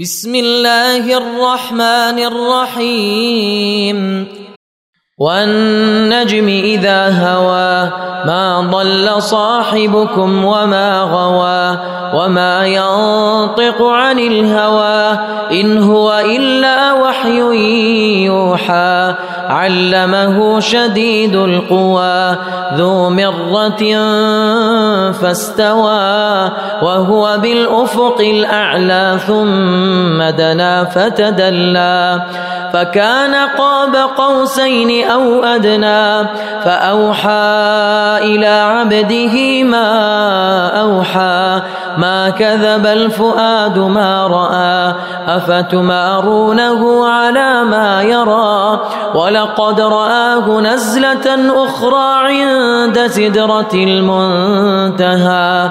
بسم الله الرحمن الرحيم. والنجم إذا هوى ما ضل صاحبكم وما غوى وما ينطق عن الهوى إن هو إلا وحي يوحى. علمه شديد القوى ذو مرة فاستوى وهو بالأفق الأعلى ثم دنا فتدلى. فكان قاب قوسين أو أدنى فأوحى إلى عبده ما أوحى ما كذب الفؤاد ما رأى أفتمارونه على ما يرى ولقد رآه نزلة أخرى عند سدرة المنتهى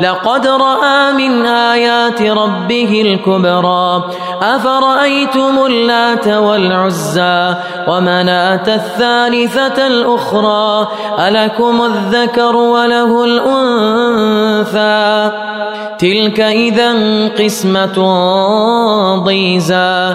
لقد رأى من آيات ربه الكبرى. أفرأيتم اللات والعزى ومناة الثالثة الأخرى؟ ألكم الذكر وله الأنثى؟ تلك إذا قسمة ضيزى.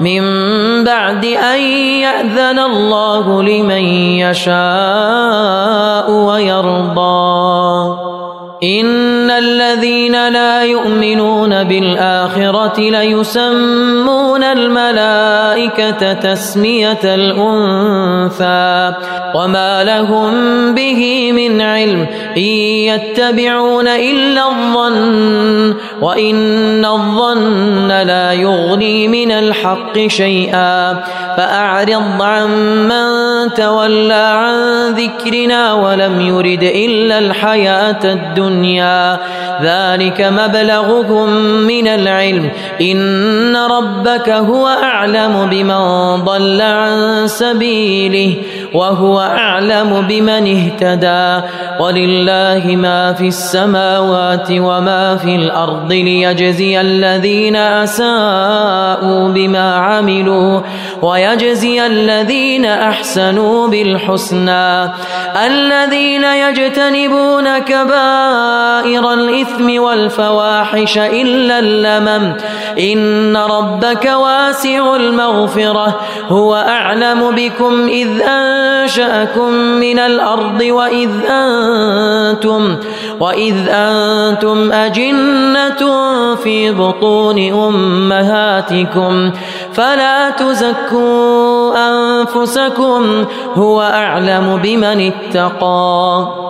من بعد أن يأذن الله لمن يشاء ويرضى. إن الذين لا يؤمنون بالآخرة ليسمون الملائكة تسمية الأنثى وما لهم به من علم إن يتبعون إلا الظن وإن الظن لا يغني من الحق شيئا فأعرض عن من تولى عن ذكرنا ولم يرد إلا الحياة الدنيا ذلك مبلغهم من العلم إن ربك هو أعلم بمن ضل عن سبيله وهو أعلم بمن اهتدى. ولله ما في السماوات وما في الأرض ليجزي الذين أساءوا بما عملوا ويجزي الذين أحسنوا بالحسنى. الذين يجتنبون كبائر الإثم والفواحش إلا اللمم إن ربك واسع المغفرة. هو أعلم بكم إذ أنشأكم من الأرض وإذ أنتم وإذ أنتم أجنة في بطون أمهاتكم فلا تزكوا أنفسكم هو أعلم بمن اتقى.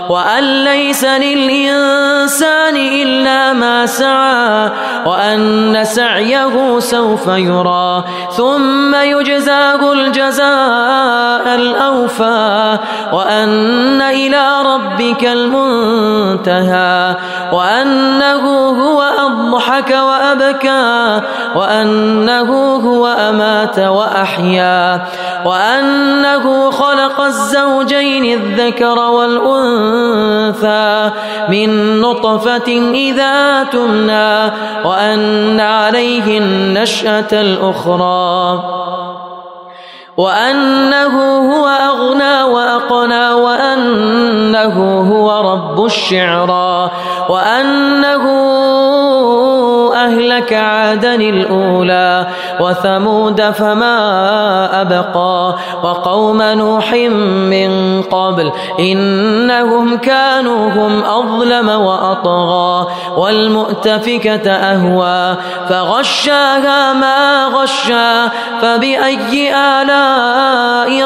وأن ليس للإنسان إلا ما سعى وأن سعيه سوف يرى ثم يجزاه الجزاء الأوفى وأن إلى ربك المنتهى وأنه هو أضحك وأبكى وأنه هو أمات وأحيا وأنه خلق الزوجين الذكر والأنثى من نطفة إذا تمنى وأن عليه النشأة الأخرى وأنه هو أغنى وأقنى وأنه هو رب الشعرى وأنه أهلك عادا الأولى وثمود فما أبقى وقوم نوح من قبل إنهم كانوا هم أظلم وأطغى والمؤتفكة أهوى فغشاها ما غشى فبأي آلاء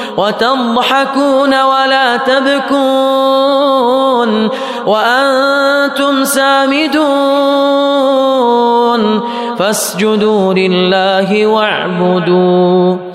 وتضحكون ولا تبكون وأنتم سامدون فاسجدوا لله واعبدوا